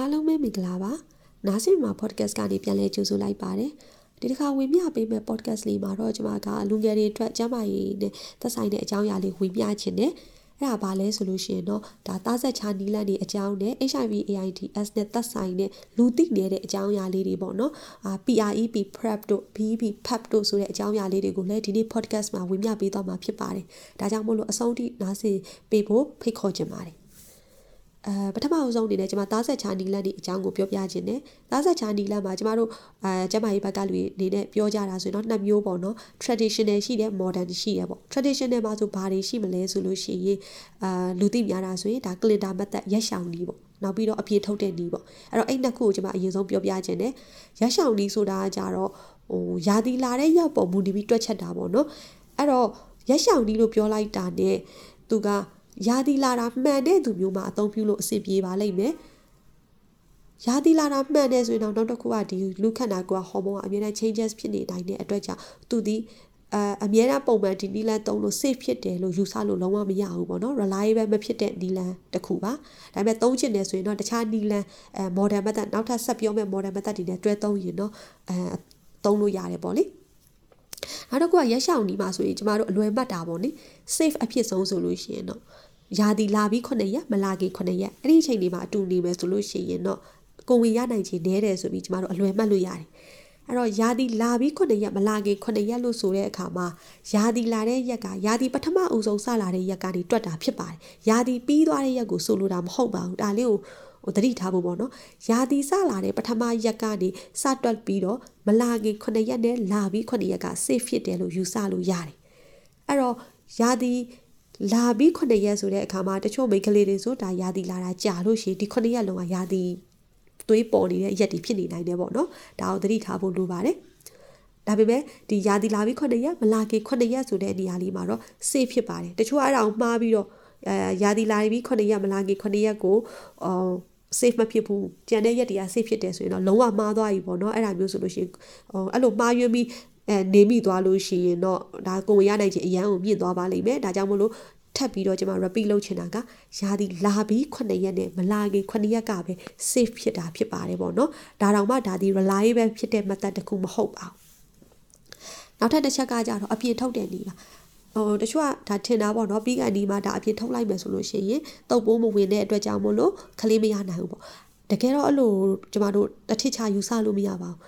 အားလုံးပဲမင်္ဂလာပါနားဆင်မှာ podcast ကနေပြန်လည်ကြိုဆိုလိုက်ပါတယ်ဒီတစ်ခါဝင်ပြပေးမဲ့ podcast လေးမှာတော့ကျွန်မကလူငယ်တွေအတွက်ကျန်းမာရေးနဲ့သက်ဆိုင်တဲ့အကြောင်းအရာလေးဝင်ပြခြင်းနဲ့အဲ့ဒါဘာလဲဆိုလို့ရှိရင်တော့ဒါသားဆက်ချာနီးလန့်တွေအကြောင်းနဲ့ HIV AIDS နဲ့သက်ဆိုင်တဲ့လူသိနေတဲ့အကြောင်းအရာလေးတွေပေါ့နော်အာ PREP PrEP တို့ BEP PEP တို့ဆိုတဲ့အကြောင်းအရာလေးတွေကိုလည်းဒီနေ့ podcast မှာဝင်ပြပေးသွားမှာဖြစ်ပါတယ်ဒါကြောင့်မို့လို့အဆုံးထိနားဆင်ပေးဖို့ဖိတ်ခေါ်ချင်ပါတယ် အဲပထမအဆုံးအနေနဲ့ကျွန်မသားဆက်ချာနီလန်ဒီအကြောင်းကိုပြောပြခြင်းနဲ့သားဆက်ချာနီလန်မှာကျွန်မတို့အဲကျမကြီးဘက်ကလူတွေအနေနဲ့ပြောကြတာဆိုရင်တော့နှစ်မျိုးပေါ့နော် traditional ရှိတယ် modern ရှိတယ်ပေါ့ traditional မှာဆိုဘာတွေရှိမလဲဆိုလို့ရှိရင်အာလူသိများတာဆိုရင်ဒါ glitter method ရက်ရှောင်နီးပေါ့နောက်ပြီးတော့အပြေထုတ်တဲ့နီးပေါ့အဲ့တော့အဲ့နှစ်ခုကိုကျွန်မအရင်ဆုံးပြောပြခြင်းနဲ့ရက်ရှောင်နီးဆိုတာကြတော့ဟိုယာတီလာတဲ့ရောက်ပေါ်မူတည်ပြီးတွက်ချက်တာပေါ့နော်အဲ့တော့ရက်ရှောင်နီးလို့ပြောလိုက်တာနဲ့သူက ရာသီလာတာမှန်တဲ့သူမျိုးမှာအသုံးပြုလို့အဆင်ပြေပါလိမ့်မယ်ရာသီလာတာမှန်တယ်ဆိုရင်တော့နောက်တစ်ခုကဒီလူခန္ဓာကိုယ်ကဟော်မုန်းကအမြဲတမ်း changes ဖြစ်နေနိုင်တဲ့အတွက်ကြောင့်သူဒီအအမြဲတမ်းပုံမှန်ဒီနီလန်သုံးလို့ safe ဖြစ်တယ်လို့ယူဆလို့လုံးဝမရဘူးပေါ့နော် reliable မဖြစ်တဲ့နီလန်တစ်ခုပါဒါပေမဲ့သုံးချင်တယ်ဆိုရင်တော့တခြားနီလန်အဲ modern method နောက်ထပ်ဆက်ပြောမဲ့ modern method တွေနဲ့တွဲသုံးရင်တော့အဲသုံးလို့ရတယ်ပေါ့လေ နောက်တစ်ခုကရက်ရှောင်နီးမှာဆိုရင်ကျမတို့အလွယ်မှတ်တာပေါ့နိ safe အဖြစ်ဆုံးဆိုလို့ရှိရင်တော့ရာသီလာပြီး9ရက်မလာခင်9ရက်အဲ့ဒီအချိန်လေးမှာအတူနေမယ်ဆိုလို့ရှိရင်တော့ကိုဝင်ရနိုင်ချေနဲတယ်ဆိုပြီးကျမတို့အလွယ်မှတ်လို့ရတယ်အဲ့တော့ယာဒီလာပြီး9ရက်မလာခင်9ရက်လို့ဆိုတဲ့အခါမှာယာဒီလာတဲ့ရက်ကယာဒီပထမအဦးဆုံးစလာတဲ့ရက်ကနေတွက်တာဖြစ်ပါတယ်ယာဒီပြီးသွားတဲ့ရက်ကိုဆိုလိုတာမဟုတ်ပါဘူးဒါလေးကို ဟိုတတိထားဖို့ပေါ့နော်။ယာတီစလာတဲ့ပထမရက်ကနေစတွက်ပြီးတော့မလာခင်9ရက်နဲ့လာပြီး9ရက်က safe ဖြစ်တယ်လို့ယူဆလို့ရတယ်။အဲ့တော့ယာတီလာပြီး9ရက်ဆိုတဲ့အခါမှာတချို့မိန်းကလေးတွေဆိုဒါယာတီလာတာကြာလို့ရှိရင်ဒီ9ရက်လုံးကယာတီသွေးပေါ်နေတဲ့ရက်တွေဖြစ်နေနိုင်တယ်ပေါ့နော်။ဒါကိုသတိထားဖို့လိုပါတယ်။ဒါပေမဲ့ဒီယာတီလာပြီး9ရက်မလာခင်9ရက်ဆိုတဲ့နေရာလေးမှာတော့ safe ဖြစ်ပါတယ်တချို့အဲ့ဒါကိုမှားပြီးတော့အဲယာတီလာပြီး9ရက်မလာခင်9ရက်ကိုအော် safe မဖြစ်ဘူးကြံတဲ့ရက်တရား safe ဖြစ်တယ်ဆိုရင်တော့လုံးဝမှားသွားပြီပေါ့နော်အဲ့ဒါမျိုးဆိုလို့ရှိရင်ဟိုအဲ့လိုမှားယွင်းပြီးအဲနေမိသွားလို့ရှိရင်တော့ဒါကိုယ်ရနိုင်ခြင်းအရန်ကိုမြင့်သွားပါလိမ့်မယ်ဒါကြောင့်မလို့ထပ်ပြီးတော့ကျွန်မ repeat လုပ်ချင်တာကယာဒီလာပြီး9ရက်နဲ့မလာခင်9ရက်ကပဲ safe ဖြစ်တာဖြစ်ပါတယ်ပေါ့နော်ဒါတောင်မှဒါဒီ reliable ဖြစ်တဲ့ method တစ်ခုမဟုတ်ပါဘူးနောက်ထပ်တစ်ချက်ကကြတော့အပြင်ထုတ်တဲ့နည်းပါ ဟိုတချို့ကဒါထင်တာပေါ့နော်ပြီးကန်ဒီမှာဒါအဖြစ်ထုတ်လိုက်မယ်ဆိုလို့ရှိရင်တုပ်ပိုးမဝင်တဲ့အတွက်ကြောင့်မို့လို့ကလေးမရနိုင်ဘူးပေါ့တကယ်တော့အဲ့လိုကျမတို့တထစ်ချယူဆလို့မရပါဘူး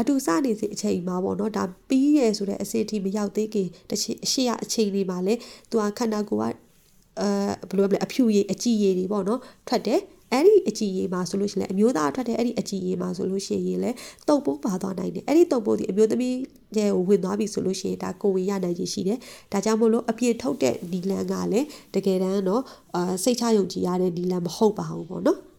အတူစနေစီအချိန်မှာပေါ့နော်ဒါပြီးရဆိုတဲ့အစီအထိမရောက်သေးခင်တချစ်အရှိရအချိန်လေးမှာလဲသူကခန္ဓာကိုယ်ကအဲဘယ်လိုလဲအဖြူရည်အကြည်ရည်တွေပေါ့နော်ထွက်တယ် အဲ့ဒီအကြည်ရည်မှာဆိုလို့ရှိရင်အမျိုးသားထွက်တဲ့အဲ့ဒီအကြည်ရည်မှာဆိုလို့ရှိရင်လည်းတုပ်ပိုးပါသွားနိုင်တယ်အဲ့ဒီတုပ်ပိုးဒီအမျိုးသမီးရဲ့ကိုဝင်သွားပြီဆိုလို့ရှိရင်ဒါကိုဝင်ရနိုင်ခြင်းရှိတယ်ဒါကြောင့်မို့လို့အပြည့်ထုတ်တဲ့ဒီလန်ကလည်းတကယ်တမ်းတော့အာစိတ်ချယုံကြည်ရတဲ့ဒီလန်မဟုတ်ပါဘူးပေါ့နော်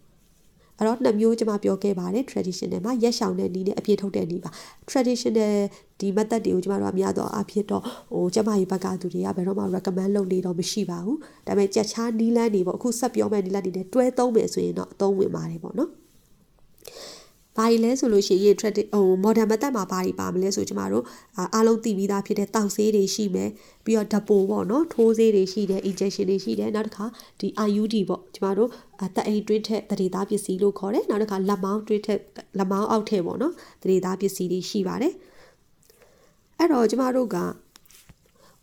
အဲ့တော့နှစ်မျိုးကျွန်မပြောခဲ့ပါတယ် traditional မှာရက်ရှောင်တဲ့နည်းနဲ့အပြည့်ထုတ်တဲ့နည်းပါ traditional ဒီ method တွေကိုကျွန်မတို့အများတော့အဖြစ်တော့ဟိုကျွန်မကြီးဘက်ကသူတွေကဘယ်တော့မှ recommend လုပ်နေတော့မရှိပါဘူးဒါပေမဲ့ကြက်ချားနီးလန်းတွေပေါ့အခုဆက်ပြောမယ့်နီးလန်းတွေနဲ့တွဲသုံးမယ်ဆိုရင်တော့အသုံးဝင်ပါတယ်ပေါ့နော် ဘာတွေလဲဆိုလို့ရှိရင် trading ဟို modern method မှာဘာတွေပါမလဲဆိုကျမတို့အားလုံးသိပြီးသားဖြစ်တဲ့တောက်ဆေးတွေရှိမယ်ပြီးတော့ဓပိုပေါ့နော်ထိုးဆေးတွေရှိတယ် injection တွေရှိတယ်နောက်တစ်ခါဒီ IUD ပေါ့ကျမတို့တက်အိမ်တွင်းထက်တရေသားပစ္စည်းလို့ခေါ်တယ်နောက်တစ်ခါလက်မောင်းတွင်းထက်လက်မောင်းအောက်ထက်ပေါ့နော်တရေသားပစ္စည်းတွေရှိပါတယ်အဲ့တော့ကျမတို့က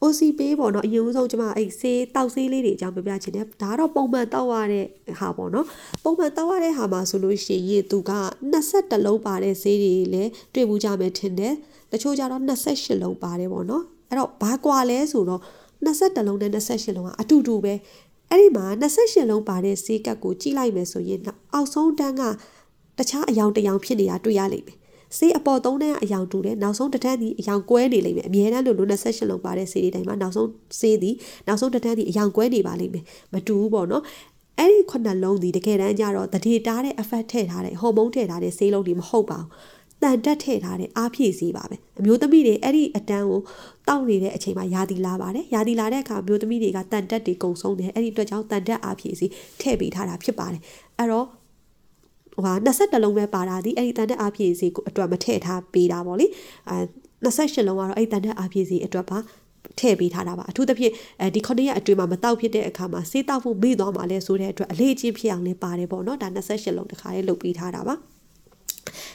OC ပေးပေါ့နော်အရင်ဆုံးကျွန်မအဲ့ဆေးတောက်ဆေးလေးတွေအကြောင်းပြောပြချင်တယ်ဒါကတော့ပုံမှန်တောက်ရတဲ့ဟာပေါ့နော်ပုံမှန်တောက်ရတဲ့ဟာမှာဆိုလို့ရှိရင်သူက22လုံးပါတဲ့ဆေးတွေလည်းတွေ့ဘူးကြမယ်ထင်တယ်တချို့ကြတော့28လုံးပါတယ်ပေါ့နော်အဲ့တော့ဘာကွာလဲဆိုတော့22လုံးနဲ့28လုံးကအတူတူပဲအဲ့ဒီမှာ28လုံးပါတဲ့ဆေးကပ်ကိုကြည့်လိုက်မယ်ဆိုရင်အောက်ဆုံးတန်းကတခြားအယောင်တယောင်ဖြစ်နေတာတွေ့ရလိမ့်မယ် ဆေးအပေါ်သုံးတန်းအယောင်တူတယ်နောက်ဆုံးတစ်ထန်းဒီအယောင်ကွဲနေလိမ့်မယ်အမြဲတမ်းလို့လို့28လုံးပါတဲ့ဆေးတွေတိုင်းမှာနောက်ဆုံးဆေးဒီနောက်ဆုံးတစ်ထန်းဒီအယောင်ကွဲနေပါလိမ့်မယ်မတူဘူးပေါ့နော်အဲ့ဒီခုနှစ်လုံးဒီတကယ်တမ်းကျတော့တတိတားတဲ့ effect ထည့်ထားတဲ့ဟော်မုန်းထည့်ထားတဲ့ဆေးလုံးတွေမဟုတ်ပါဘူးတန်တက်ထည့်ထားတဲ့အားဖြည့်ဆေးပါပဲအမျိုးသမီးတွေအဲ့ဒီအတန်းကိုတောက်နေတဲ့အချိန်မှာယာတီလာပါတယ်ယာတီလာတဲ့အခါအမျိုးသမီးတွေကတန်တက်တွေကုံဆုံးတယ်အဲ့ဒီအတွက်ကြောင့်တန်တက်အားဖြည့်ဆေးထည့်ပေးထားတာဖြစ်ပါတယ်အဲ့တော့ ဟိုဟာ22လုံးပဲပါတာဒီအဲ့ဒီတန်တဲ့အားဖြည့်စီကိုအတွက်မထည့်ထားပေးတာပေါ့လေအဲ28လုံးကတော့အဲ့ဒီတန်တဲ့အားဖြည့်စီအတွက်ပါထည့်ပေးထားတာပါအထူးသဖြင့်အဲဒီခုနှစ်ရက်အတွင်းမှာမတောက်ဖြစ်တဲ့အခါမှာစေးတောက်ဖို့မေ့သွားမှာလဲဆိုတဲ့အတွက်အလေးအကျင့်ဖြစ်အောင်လည်းပါတယ်ပေါ့နော်ဒါ28လုံးတစ်ခါလေးလုပ်ပေးထားတာပါ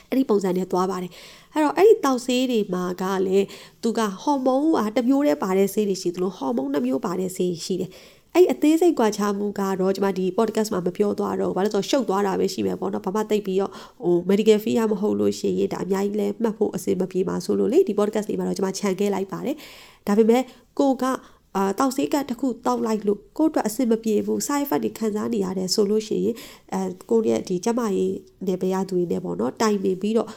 အဲ့ဒီပုံစံနဲ့သွားပါတယ်အဲ့တော့အဲ့ဒီတောက်ဆေးတွေမှာကလည်းသူကဟော်မုန်းဟာတစ်မျိုးတည်းပါတဲ့ဆေးတွေရှိသလိုဟော်မုန်းတစ်မျိုးပါတဲ့ဆေးရှိတယ် အဲ့အသေးစိတ်ကွာခြားမှုကတော့ကျွန်မဒီ podcast မှာမပြောသွားတော့ဘာလို့ဆိုရှုပ်သွားတာပဲရှိမယ်ပေါ့နော်ဘာမှတိတ်ပြီးတော့ဟို medical fee မဟုတ်လို့ရှိရင်ဒါအများကြီးလဲမှတ်ဖို့အဆင်မပြေပါဆိုလို့လေဒီ podcast လေးမှာတော့ကျွန်မခြံခဲ့လိုက်ပါတယ်ဒါပေမဲ့ကိုကအာတောက်ဆေးကတစ်ခုတောက်လိုက်လို့ကိုယ့်အတွက်အဆင်မပြေဘူး side effect တွေခံစားနေရတယ်ဆိုလို့ရှိရင်အဲကိုယ့်ရဲ့ဒီကျမရေးနယ်ပယ်ရသူတွေနဲ့ပေါ့နော်တိုင်ပင်ပြီးတော့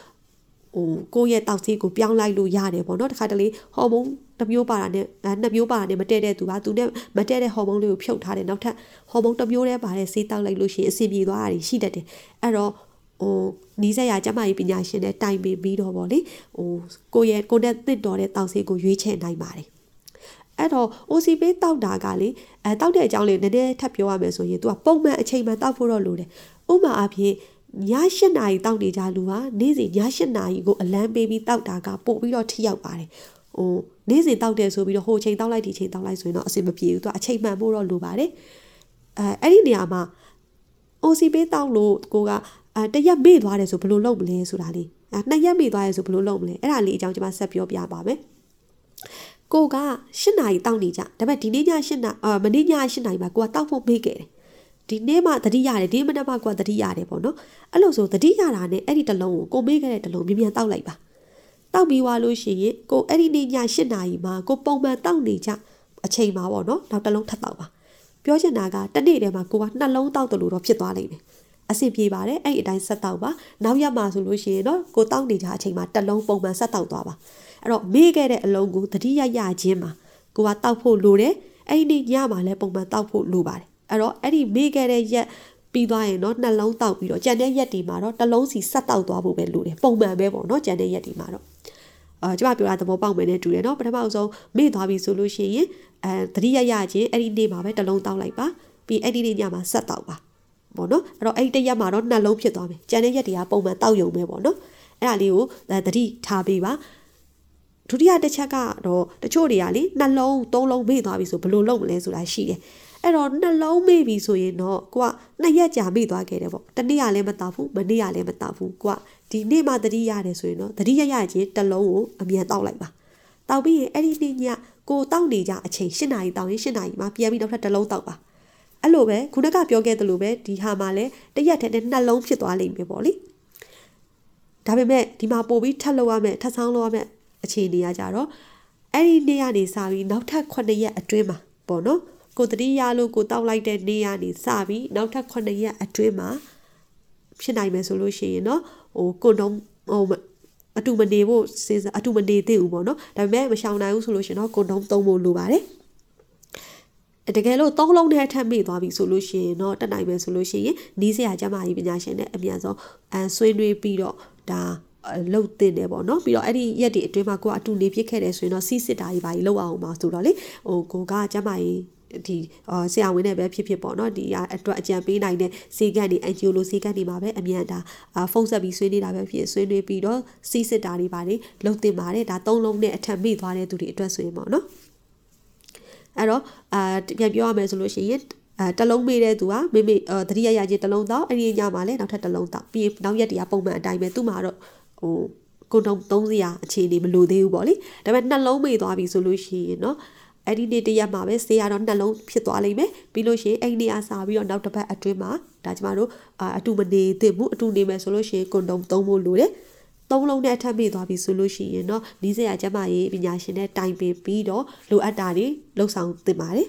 ဟိုကိုယ့်ရဲ့တောက်ဆေးကိုပြောင်းလိုက်လို့ရတယ်ပေါ့နော်တခါတလေဟော်မုန်း တစ်မျိုးပါတာနဲ့နှစ်မျိုးပါတာနဲ့မတည့်တဲ့သူကသူနဲ့မတည့်တဲ့ဟော်မုန်းလေးကိုဖြုတ်ထားတယ်နောက်ထပ်ဟော်မုန်းတစ်မျိုးတည်းပါတဲ့ဆေးတောက်လိုက်လို့ရှိရင်အဆင်ပြေသွားတာရှိတတ်တယ်အဲ့တော့ဟိုနီးစက်ရကျမကြီးပညာရှင်နဲ့တိုင်ပင်ပြီးတော့ဗောလေဟိုကိုရဲ့ကိုနဲ့တစ်တော်တဲ့တောက်ဆေးကိုရွေးချယ်နိုင်ပါတယ်အဲ့တော့ OCP တောက်တာကလေအဲတောက်တဲ့အကြောင်းလေးနည်းနည်းထပ်ပြောရမယ်ဆိုရင် तू ကပုံမှန်အချိန်မှတောက်ဖို့တော့လိုတယ်ဥပမာအဖြစ်ည၈နာရီတောက်နေကြလူကနေ့စဉ်ည၈နာရီကိုအလန်းပေးပြီးတောက်တာကပို့ပြီးတော့ထိရောက်ပါတယ် ဟိုနေ့စဉ်တောက်တယ်ဆိုပြီးတော့ဟိုချိန်တောက်လိုက်ဒီချိန်တောက်လိုက်ဆိုရင်တော့အဆင်မပြေဘူး तू အချိန်မှန်ဖို့တော့လိုပါတယ်အဲအဲ့ဒီနေရာမှာ OCP တောက်လို့ကိုကအဲတရက်မေ့သွားတယ်ဆိုဘယ်လိုလုပ်မလဲဆိုတာလေးအဲနှစ်ရက်မေ့သွားတယ်ဆိုဘယ်လိုလုပ်မလဲအဲ့ဒါလေးအကြောင်းကျွန်မဆက်ပြောပြပါမယ်ကိုက၈နာရီတောက်နေကြဒါပေမဲ့ဒီနေ့ည၈နာအာမနေ့ည၈နာရီမှာကိုကတောက်ဖို့မေ့ခဲ့တယ်ဒီနေ့မှသတိရတယ်ဒီမနေ့မှကိုကသတိရတယ်ပေါ့နော်အဲ့လိုဆိုသတိရတာနဲ့အဲ့ဒီတလုံးကိုကိုမေ့ခဲ့တဲ့တလုံးမြ мян တောက်လိုက်ပါ တောက်ပြီးွားလို့ရှိရင်ကိုအဲ့ဒီနေ့ည၈နာရီမှာကိုပုံမှန်တောက်နေကြအချိန်မှာပေါ့နော်နောက်တလုံးထပ်တောက်ပါပြောချင်တာကတနေ့တည်းမှာကိုကနှလုံးတောက်တယ်လို့တော့ဖြစ်သွားလိမ့်မယ်အဆင်ပြေပါတယ်အဲ့ဒီအတိုင်းဆက်တောက်ပါနောက်ရက်မှာဆိုလို့ရှိရင်တော့ကိုတောက်နေကြအချိန်မှာတလုံးပုံမှန်ဆက်တောက်သွားပါအဲ့တော့မေ့ခဲ့တဲ့အလုံးကိုသတိရရခြင်းမှာကိုကတောက်ဖို့လိုတယ်အဲ့ဒီညမှာလည်းပုံမှန်တောက်ဖို့လိုပါတယ်အဲ့တော့အဲ့ဒီမေ့ခဲ့တဲ့ရက်ပြီးသွားရင်တော့နှလုံးတောက်ပြီးတော့ကြံတဲ့ရက်ဒီမှာတော့တစ်လုံးစီဆက်တောက်သွားဖို့ပဲလိုတယ်ပုံမှန်ပဲပေါ့နော်ကြံတဲ့ရက်ဒီမှာတော့ အာကျမပြောတာသဘောပေါက်မယ်နဲ့တူတယ်နော်ပထမအဆုံးမေ့သွားပြီဆိုလို့ရှိရင်အဲသတိရရချင်းအဲ့ဒီနေ့မှာပဲတစ်လုံးတောက်လိုက်ပါပြီးအဲ့ဒီနေ့ညမှာဆက်တောက်ပါပေါ့နော်အဲ့တော့အဲ့ဒီတစ်ရက်မှာတော့နှစ်လုံးဖြစ်သွားမယ်ကြံတဲ့ရက်တွေကပုံမှန်တောက်ယုံပဲပေါ့နော်အဲ့ဒါလေးကိုသတိထားပေးပါဒုတိယတစ်ချက်ကတော့တချို့တွေကလေနှလုံးသုံးလုံးမေ့သွားပြီဆိုဘယ်လိုလုပ်မလဲဆိုတာရှိတယ်။အဲ့တော့နှလုံးမေ့ပြီဆိုရင်တော့ကိုကနှစ်ရက်ကြာမေ့သွားခဲ့တယ်ပေါ့။တနေ့ကလည်းမတောက်ဘူးမနေ့ကလည်းမတောက်ဘူးကိုက ဒီနေ့မှသတိရတယ်ဆိုရင်တော့သတိရရချင်းတစ်လုံးကိုအမြန်တောက်လိုက်ပါတောက်ပြီးရင်အဲ့ဒီနေ့ညကိုတောက်နေကြအချိန်၈နာရီတောက်ရင်၈နာရီမှပြန်ပြီးနောက်ထပ်တစ်လုံးတောက်ပါအဲ့လိုပဲခုနကပြောခဲ့သလိုပဲဒီဟာမှာလည်းတရက်တည်းနဲ့နှလုံးဖြစ်သွားလိမ့်မယ်ပေါ့လေဒါပေမဲ့ဒီမှာပို့ပြီးထပ်လောက်ရမယ်ထပ်ဆောင်းလောက်ရမယ်အခြေအနေကကြတော့အဲ့ဒီနေ့ကနေစပြီးနောက်ထပ်9ရက်အတွင်းမှာပေါ့နော်ကိုတတိယလို့ကိုတောက်လိုက်တဲ့နေ့ကနေစပြီးနောက်ထပ်9ရက်အတွင်းမှာဖြစ်နိုင်မယ်ဆိုလို့ရှိရင်တော့ ဟိုကိုတော့ဟိုအတူမနေဖို့စဉ်းစားအတူမနေသေးဘူးပေါ့နော်ဒါပေမဲ့မရှောင်နိုင်ဘူးဆိုလို့ရှိရင်တော့ကိုတော့သုံးဖို့လိုပါတယ်တကယ်လို့သုံးလုံးနဲ့ထပ်မိသွားပြီဆိုလို့ရှိရင်တော့တက်နိုင်မယ်ဆိုလို့ရှိရင်နီးစရာကျမကြီးပညာရှင်နဲ့အမြန်ဆုံးအန်ဆွေးနွေးပြီးတော့ဒါလှုပ်တင်တယ်ပေါ့နော်ပြီးတော့အဲ့ဒီရက်တွေအတွင်းမှာကိုကအတူနေဖြစ်ခဲ့တယ်ဆိုရင်တော့စီးစစ်တာကြီးပါကြီးလှုပ်အောင်ပါဆိုတော့လေဟိုကိုကကျမကြီး ဒီဆရာဝန်နဲ့ပဲဖြစ်ဖြစ်ပေါ့နော်ဒီအတွက်အကြံပေးနိုင်တဲ့ဈေးကန့်တွေ NGO လိုဈေးကန့်တွေမှာပဲအမြန်တာဖုန်းဆက်ပြီးဆွေးနေတာပဲဖြစ်ဆွေးနွေးပြီးတော့စီးစစ်တာတွေပါလေလုံတင်ပါတယ်ဒါသုံးလုံးနဲ့အထက်မိသွားတဲ့သူတွေအတွက်ဆိုရင်ပေါ့နော်အဲ့တော့အာပြန်ပြောရမယ်ဆိုလို့ရှိရင်အဲတလုံးမေးတဲ့သူကမိမိတတိယရချင်းတလုံးတော့အဲ့ဒီညမှာလည်းနောက်ထပ်တလုံးတော့ပြီးနောက်ရက်တည်းကပုံမှန်အတိုင်းပဲသူ့မှာတော့ဟိုကိုတုံသုံးစရာအခြေအနေမလိုသေးဘူးပေါ့လေဒါပေမဲ့နှလုံးမေးသွားပြီဆိုလို့ရှိရင်เนาะ အဲ့ဒီနေ့တရက်မှာပဲဆေးရတော့နှလုံးဖြစ်သွားလိမ့်မယ်ပြီးလို့ရှိရင်အဲ့ဒီနေ့အစားပြီးတော့နောက်တစ်ပတ်အတွင်းမှာဒါကျမတို့အတူမနေသင့်ဘူးအတူနေမယ်ဆိုလို့ရှိရင်ကွန်ဒုံသုံးဖို့လိုတယ်သုံးလုံးနဲ့အထက်မိသွားပြီဆိုလို့ရှိရင်တော့နီးစရာကျမရေးပညာရှင်နဲ့တိုင်ပင်ပြီးတော့လိုအပ်တာတွေလှုပ်ဆောင်သင့်ပါတယ်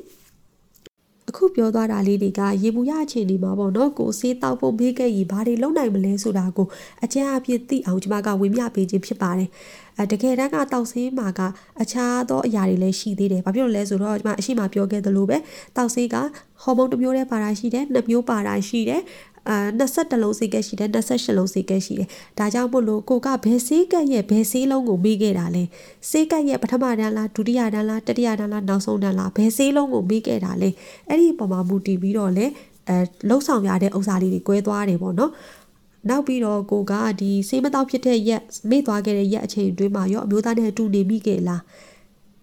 အခုပြောသွားတာလေးတွေကရေဘူးရအခြေအနေမှာပေါ့နော်ကိုစေးတောက်ဖို့မေးခဲ့ရင်ဘာတွေလုပ်နိုင်မလဲဆိုတာကိုအကျဉ်းအပြည့်သိအောင်ကျွန်မကဝေမျှပေးခြင်းဖြစ်ပါတယ်အဲတကယ်တမ်းကတောက်ဆေးမှာကအခြားသောအရာတွေလည်းရှိသေးတယ်ဘာဖြစ်လို့လဲဆိုတော့ကျွန်မအရှိမပြောခဲ့သလိုပဲတောက်ဆေးကဟော်မုန်းတစ်မျိုးတည်းပါတာရှိတယ်နှစ်မျိုးပါတာရှိတယ် အာ21လုံးစိတ်ကက်ရှိတယ်28လုံးစိတ်ကက်ရှိတယ်ဒါကြောင့်မို့လို့ကိုကဘယ်စိတ်ကက်ရဲ့ဘယ်စိတ်လုံးကိုမေးခဲ့တာလဲစိတ်ကက်ရဲ့ပထမတန်းလားဒုတိယတန်းလားတတိယတန်းလားနောက်ဆုံးတန်းလားဘယ်စိတ်လုံးကိုမေးခဲ့တာလဲအဲ့ဒီပုံမှာမူတည်ပြီးတော့လေအဲလှုပ်ဆောင်ရတဲ့ဥစ္စာလေးတွေ꿰သွားတယ်ပေါ့နော်နောက်ပြီးတော့ကိုကဒီစေးမတော့ဖြစ်တဲ့ရက်မေ့သွားခဲ့တဲ့ရက်အချိန်အတွင်းမှာရောအမျိုးသားနဲ့အတူနေမိခဲ့လား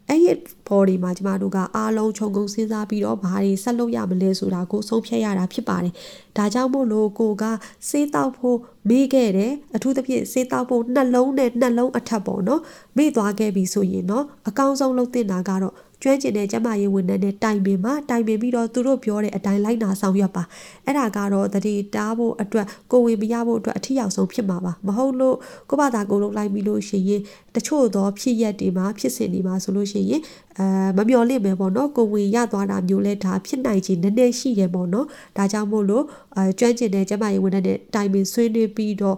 အဲ့ဒီ body မှာကျမတို့ကအားလုံးခြုံငုံစဉ်းစားပြီးတော့ဘာတွေဆက်လုပ်ရမလဲဆိုတာကိုဆုံးဖြတ်ရတာဖြစ်ပါတယ်ဒါကြောင့်မို့လို့ကိုကစေးတောက်ဖို့မေ့ခဲ့တယ်အထူးသဖြင့်စေးတောက်ဖို့နှလုံးနဲ့နှလုံးအထက်ပေါ့နော်မေ့သွားခဲ့ပြီဆိုရင်တော့အကောင်းဆုံးလုပ်တင်တာကတော့ ကျွမ်းကျင်တဲ့ကျမရေးဝန်ထမ်းနဲ့တိုင်ပင်မှာတိုင်ပင်ပြီးတော့သူတို့ပြောတဲ့အတိုင်းလိုက်နာဆောင်ရွက်ပါအဲ့ဒါကတော့တတိတားဖို့အတွက်ကိုဝင်မရဖို့အတွက်အထီးရောက်ဆုံးဖြစ်မှာပါမဟုတ်လို့ကိုဘာသာကိုလုံးလိုက်ပြီးလို့ရှိရင်တချို့သောဖြစ်ရက်တွေမှာဖြစ်စဉ်တွေမှာဆိုလို့ရှိရင်အဲမမျော်လင့်ပဲပေါ့နော်ကိုဝင်ရသွားတာမျိုးလဲဒါဖြစ်နိုင်ခြင်းနည်းနည်းရှိတယ်ပေါ့နော်ဒါကြောင့်မို့လို့အဲကျွမ်းကျင်တဲ့ကျမရေးဝန်ထမ်းနဲ့တိုင်ပင်ဆွေးနွေးပြီးတော့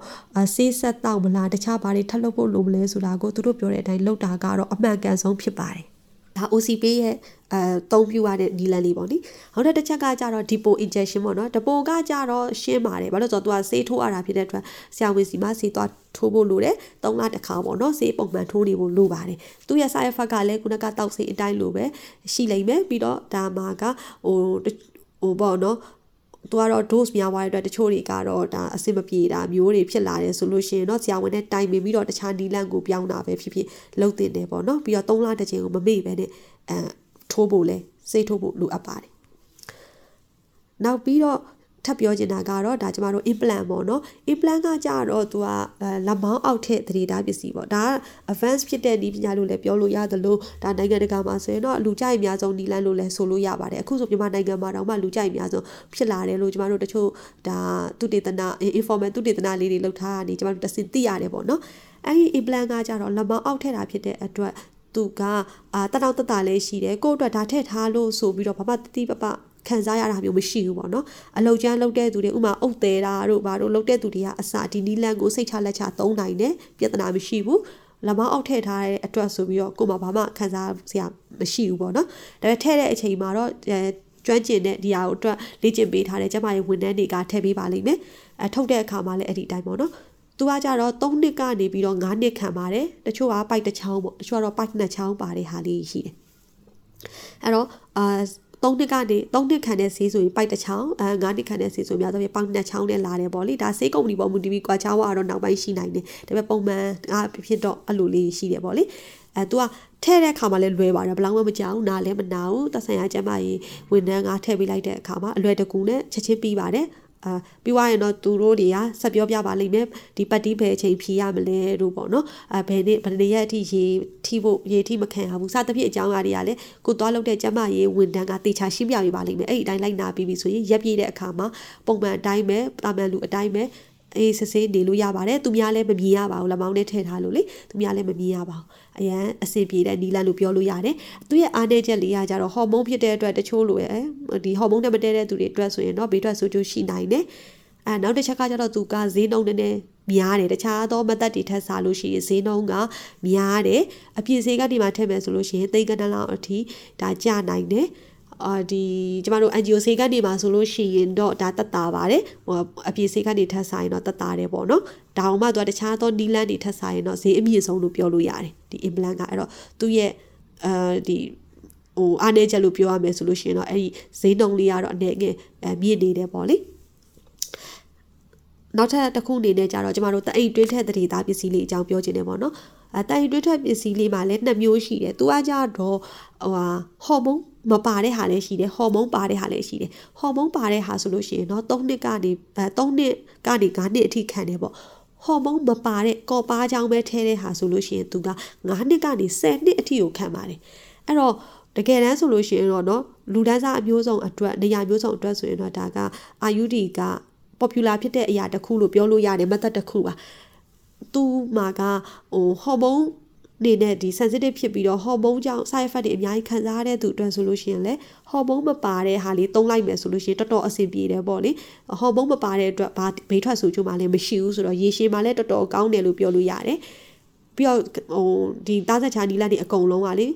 ဆေးဆက်တော့မလားတခြားဘာတွေထပ်လုပ်ဖို့လိုမလဲဆိုတာကိုသူတို့ပြောတဲ့အတိုင်းလုပ်တာကတော့အမှန်ကန်ဆုံးဖြစ်ပါတယ် ဒါ OCP ရဲ့အဲသုံးပြရတဲ့နီလန်လေးပေါ့နိနောက်တစ်ချက်ကကြတော့ depot injection ပေါ့နော် depot ကကြတော့ရှင်းပါတယ်ဘာလို့ဆိုတော့သူကဆေးထိုးရတာဖြစ်တဲ့အတွက်ဆရာဝန်စီမှာဆေးသွားထိုးဖို့လိုတယ်၃လတစ်ခါပေါ့နော်ဆေးပုံမှန်ထိုးနေဖို့လိုပါတယ်သူရဲ့ side effect ကလည်းခုနကတောက်ဆေးအတိုင်းလိုပဲရှိလိမ့်မယ်ပြီးတော့ဒါမှာကဟိုဟိုပေါ့နော် သူကတော့ dose များသွားတဲ့အတွက်တချို့တွေကတော့ဒါအဆင်မပြေတာမျိုးတွေဖြစ်လာတယ်ဆိုလို့ရှိရင်တော့ဆရာဝန်နဲ့တိုင်ပင်ပြီးတော့တခြားနီလန့်ကိုပြောင်းတာပဲဖြစ်ဖြစ်လုပ်တင်တယ်ပေါ့နော်ပြီးတော့၃လတစ်ချိန်ကိုမမေ့ပဲနဲ့အဲထိုးဖို့လဲစိတ်ထိုးဖို့လိုအပ်ပါတယ်နောက်ပြီးတော့ ထပ်ပြောချင်တာကတော့ဒါကျမတို့ implant ပေါ့နော် implant ကကြတော့သူကလက်မောင်းအောက်ထက်သတိထားပစ္စည်းပေါ့ဒါက advance ဖြစ်တဲ့နည်းပညာလို့လည်းပြောလို့ရသလိုဒါနိုင်ငံတကာမှာဆိုရင်တော့လူကြိုက်အများဆုံးနီလန်းလို့လည်းဆိုလို့ရပါတယ်အခုဆိုမြန်မာနိုင်ငံမှာတော့မှလူကြိုက်အများဆုံးဖြစ်လာတယ်လို့ကျမတို့တချို့ဒါသူတေသနာ informal သူတေသနာလေးတွေလောက်ထားတာနေကျမတို့တစင်သိရတယ်ပေါ့နော်အဲဒီ implant ကကြတော့လက်မောင်းအောက်ထက်တာဖြစ်တဲ့အတွက်သူကအာတတောက်တတလေးရှိတယ်ကိုယ့်အတွက်ဒါထည့်ထားလို့ဆိုပြီးတော့ဘာမှတတိပပ ခံစားရတာမျိုးမရှိဘူးပေါ့နော်အလုတ်ကျန်းလုပ်တဲ့သူတွေဥမာအုတ်သေးတာတို့ဘာတို့လုပ်တဲ့သူတွေကအစဒီနီလန်ကိုစိတ်ချလက်ချသုံးနိုင်တယ်ပြဿနာမရှိဘူးလမောင်းအောက်ထည့်ထားတဲ့အတွက်ဆိုပြီးတော့ကိုမဘာမှခံစားစရာမရှိဘူးပေါ့နော်ဒါပေမဲ့ထည့်တဲ့အချိန်မှာတော့ကျွမ်းကျင်တဲ့ဒီဟာကိုအတွက်လေ့ကျင့်ပေးထားတဲ့ကျမရဲ့ဝန်ထမ်းတွေကထည့်ပေးပါလိမ့်မယ်အထုတ်တဲ့အခါမှာလည်းအဲ့ဒီအတိုင်းပေါ့နော်သူကကြတော့3နှစ်ကနေပြီးတော့9နှစ်ခံပါတယ်တချို့ကပိုက်တစ်ချောင်းပေါ့တချို့ကတော့ပိုက်နှစ်ချောင်းပါတဲ့ဟာလေးရှိတယ်အဲ့တော့အာ 3နှစ်ကနေ3နှစ်ခံတဲ့ဈေးဆိုရင်ပိုက်တစ်ချောင်းအဲ9နှစ်ခံတဲ့ဈေးဆိုများသောဖြင့်ပေါက်နှစ်ချောင်းနဲ့လာတယ်ပေါ့လေဒါဈေးကုမ္ပဏီပေါ်မူတည်ပြီးကွာချောင်းကတော့နောက်ပိုင်းရှိနိုင်တယ်ဒါပေမဲ့ပုံမှန်အားဖြစ်တော့အဲ့လိုလေးရှိတယ်ပေါ့လေအဲ तू ကထဲတဲ့အခါမှာလည်းလွယ်ပါတယ်ဘယ်လောက်မှမကြောက်နားလည်းမနာဘူးသက်ဆိုင်ရာကျမကြီးဝန်ထမ်းကထည့်ပေးလိုက်တဲ့အခါမှာအလွယ်တကူနဲ့ချက်ချင်းပြီးပါတယ် အာပြီးွားရင်တော့သူတို့တွေကဆက်ပြောပြပါလိမ့်မယ်ဒီပတ်တီးဘယ်အချိန်ဖြီးရမလဲတို့ပေါ့နော်အဲဘယ်နေ့ဘယ်နေ့ရက်အထိရေထိဖို့ရေထိမခံရဘူးစသဖြင့်အကြောင်းအရာတွေကလည်းကိုသွားလုပ်တဲ့ကျမရေးဝန်တန်းကတေချာရှင်းပြပေးပါလိမ့်မယ်အဲ့ဒီအတိုင်းလိုက်နာပြီးပြီဆိုရင်ရက်ပြည့်တဲ့အခါမှာပုံမှန်အတိုင်းပဲတာမန်လူအတိုင်းပဲအေးစစ်စစ်နေလို့ရပါတယ်သူများလည်းမမြင်ရပါဘူးလက်မောင်းနဲ့ထည့်ထားလို့လေသူများလည်းမမြင်ရပါဘူး အရန်အဆင်ပြေတဲ့နီလန်လို့ပြောလို့ရတယ်သူရဲ့အားနည်းချက်လေးကကြတော့ဟော်မုန်းဖြစ်တဲ့အတွက်တချို့လိုရဲ့ဒီဟော်မုန်းနဲ့မတည့်တဲ့သူတွေအတွက်ဆိုရင်တော့ဘေးထွက်ဆိုးကျိုးရှိနိုင်တယ်အဲနောက်တစ်ချက်ကကြတော့သူကဈေးနှုန်းနည်းနည်းများတယ်တခြားသောမသက်တွေထက်စားလို့ရှိရင်ဈေးနှုန်းကများတယ်အပြည့်ဈေးကနေမှထည့်မယ်ဆိုလို့ရှိရင်သိန်းကဏ္ဍလောက်အထိဒါကျနိုင်တယ်အာဒီကျမတို့ NGO ဆေးကနေမှာဆိုလို့ရှိရင်တော့ဒါတက်တာပါတယ်ဟိုအပြည့်ဆေးကနေထပ်ဆိုင်တော့တက်တာတယ်ပေါ့နော် ဒါအောင်မှသူကတခြားသောနီလန်းတွေထပ်ဆိုင်တော့ဈေးအမြင့်ဆုံးလို့ပြောလို့ရတယ်ဒီ implant ကအဲ့တော့သူ့ရဲ့အဲဒီဟိုအားနေချက်လို့ပြောရမယ်ဆိုလို့ရှိရင်တော့အဲ့ဒီဈေးနှုန်းလေးကတော့အနေငယ်အမြင့်နေတယ်ပေါ့လေနောက်ထပ်တစ်ခုအနေနဲ့ကြတော့ကျမတို့တအိတ်တွင်းထက်တရေသားပစ္စည်းလေးအကြောင်းပြောချင်တယ်ပေါ့နော်အဲတအိတ်တွင်းထက်ပစ္စည်းလေးမှာလည်းနှစ်မျိုးရှိတယ်သူကကြတော့ဟိုဟာဟော်မုန်းမပါတဲ့ဟာလည်းရှိတယ်ဟော်မုန်းပါတဲ့ဟာလည်းရှိတယ်ဟော်မုန်းပါတဲ့ဟာဆိုလို့ရှိရင်တော့3နှစ်ကနေအဲ3နှစ်ကနေ9နှစ်အထိခံတယ်ပေါ့ ဟော်မုန်းမပါတဲ့ကော်ပါချောင်းပဲထဲတဲ့ဟာဆိုလို့ရှိရင်သူက9နှစ်ကနေ10နှစ်အထိကိုခံပါတယ်အဲ့တော့တကယ်တမ်းဆိုလို့ရှိရင်တော့နော်လူတန်းစားအမျိုးစုံအတွက်နေရာမျိုးစုံအတွက်ဆိုရင်တော့ဒါက IUD က popular ဖြစ်တဲ့အရာတစ်ခုလို့ပြောလို့ရတယ် method တစ်ခုပါသူမှာကဟိုဟော်မုန်း နေနဲ့ဒီ sensitive ဖြစ်ပြီးတော့ဟော်မုန်းကြောင့် side effect တွေအများကြီးခံစားရတဲ့သူအတွက်ဆိုလို့ရှိရင်လည်းဟော်မုန်းမပါတဲ့ဟာလေးသုံးလိုက်မယ်ဆိုလို့ရှိရင်တော်တော်အဆင်ပြေတယ်ပေါ့လေဟော်မုန်းမပါတဲ့အတွက်ဘာဘေးထွက်ဆိုချိုးမှလည်းမရှိဘူးဆိုတော့ရေရှည်မှလည်းတော်တော်ကောင်းတယ်လို့ပြောလို့ရတယ်ပြီးတော့ဟိုဒီသားဆက်ချာနီလာတွေအကုန်လုံးကလေ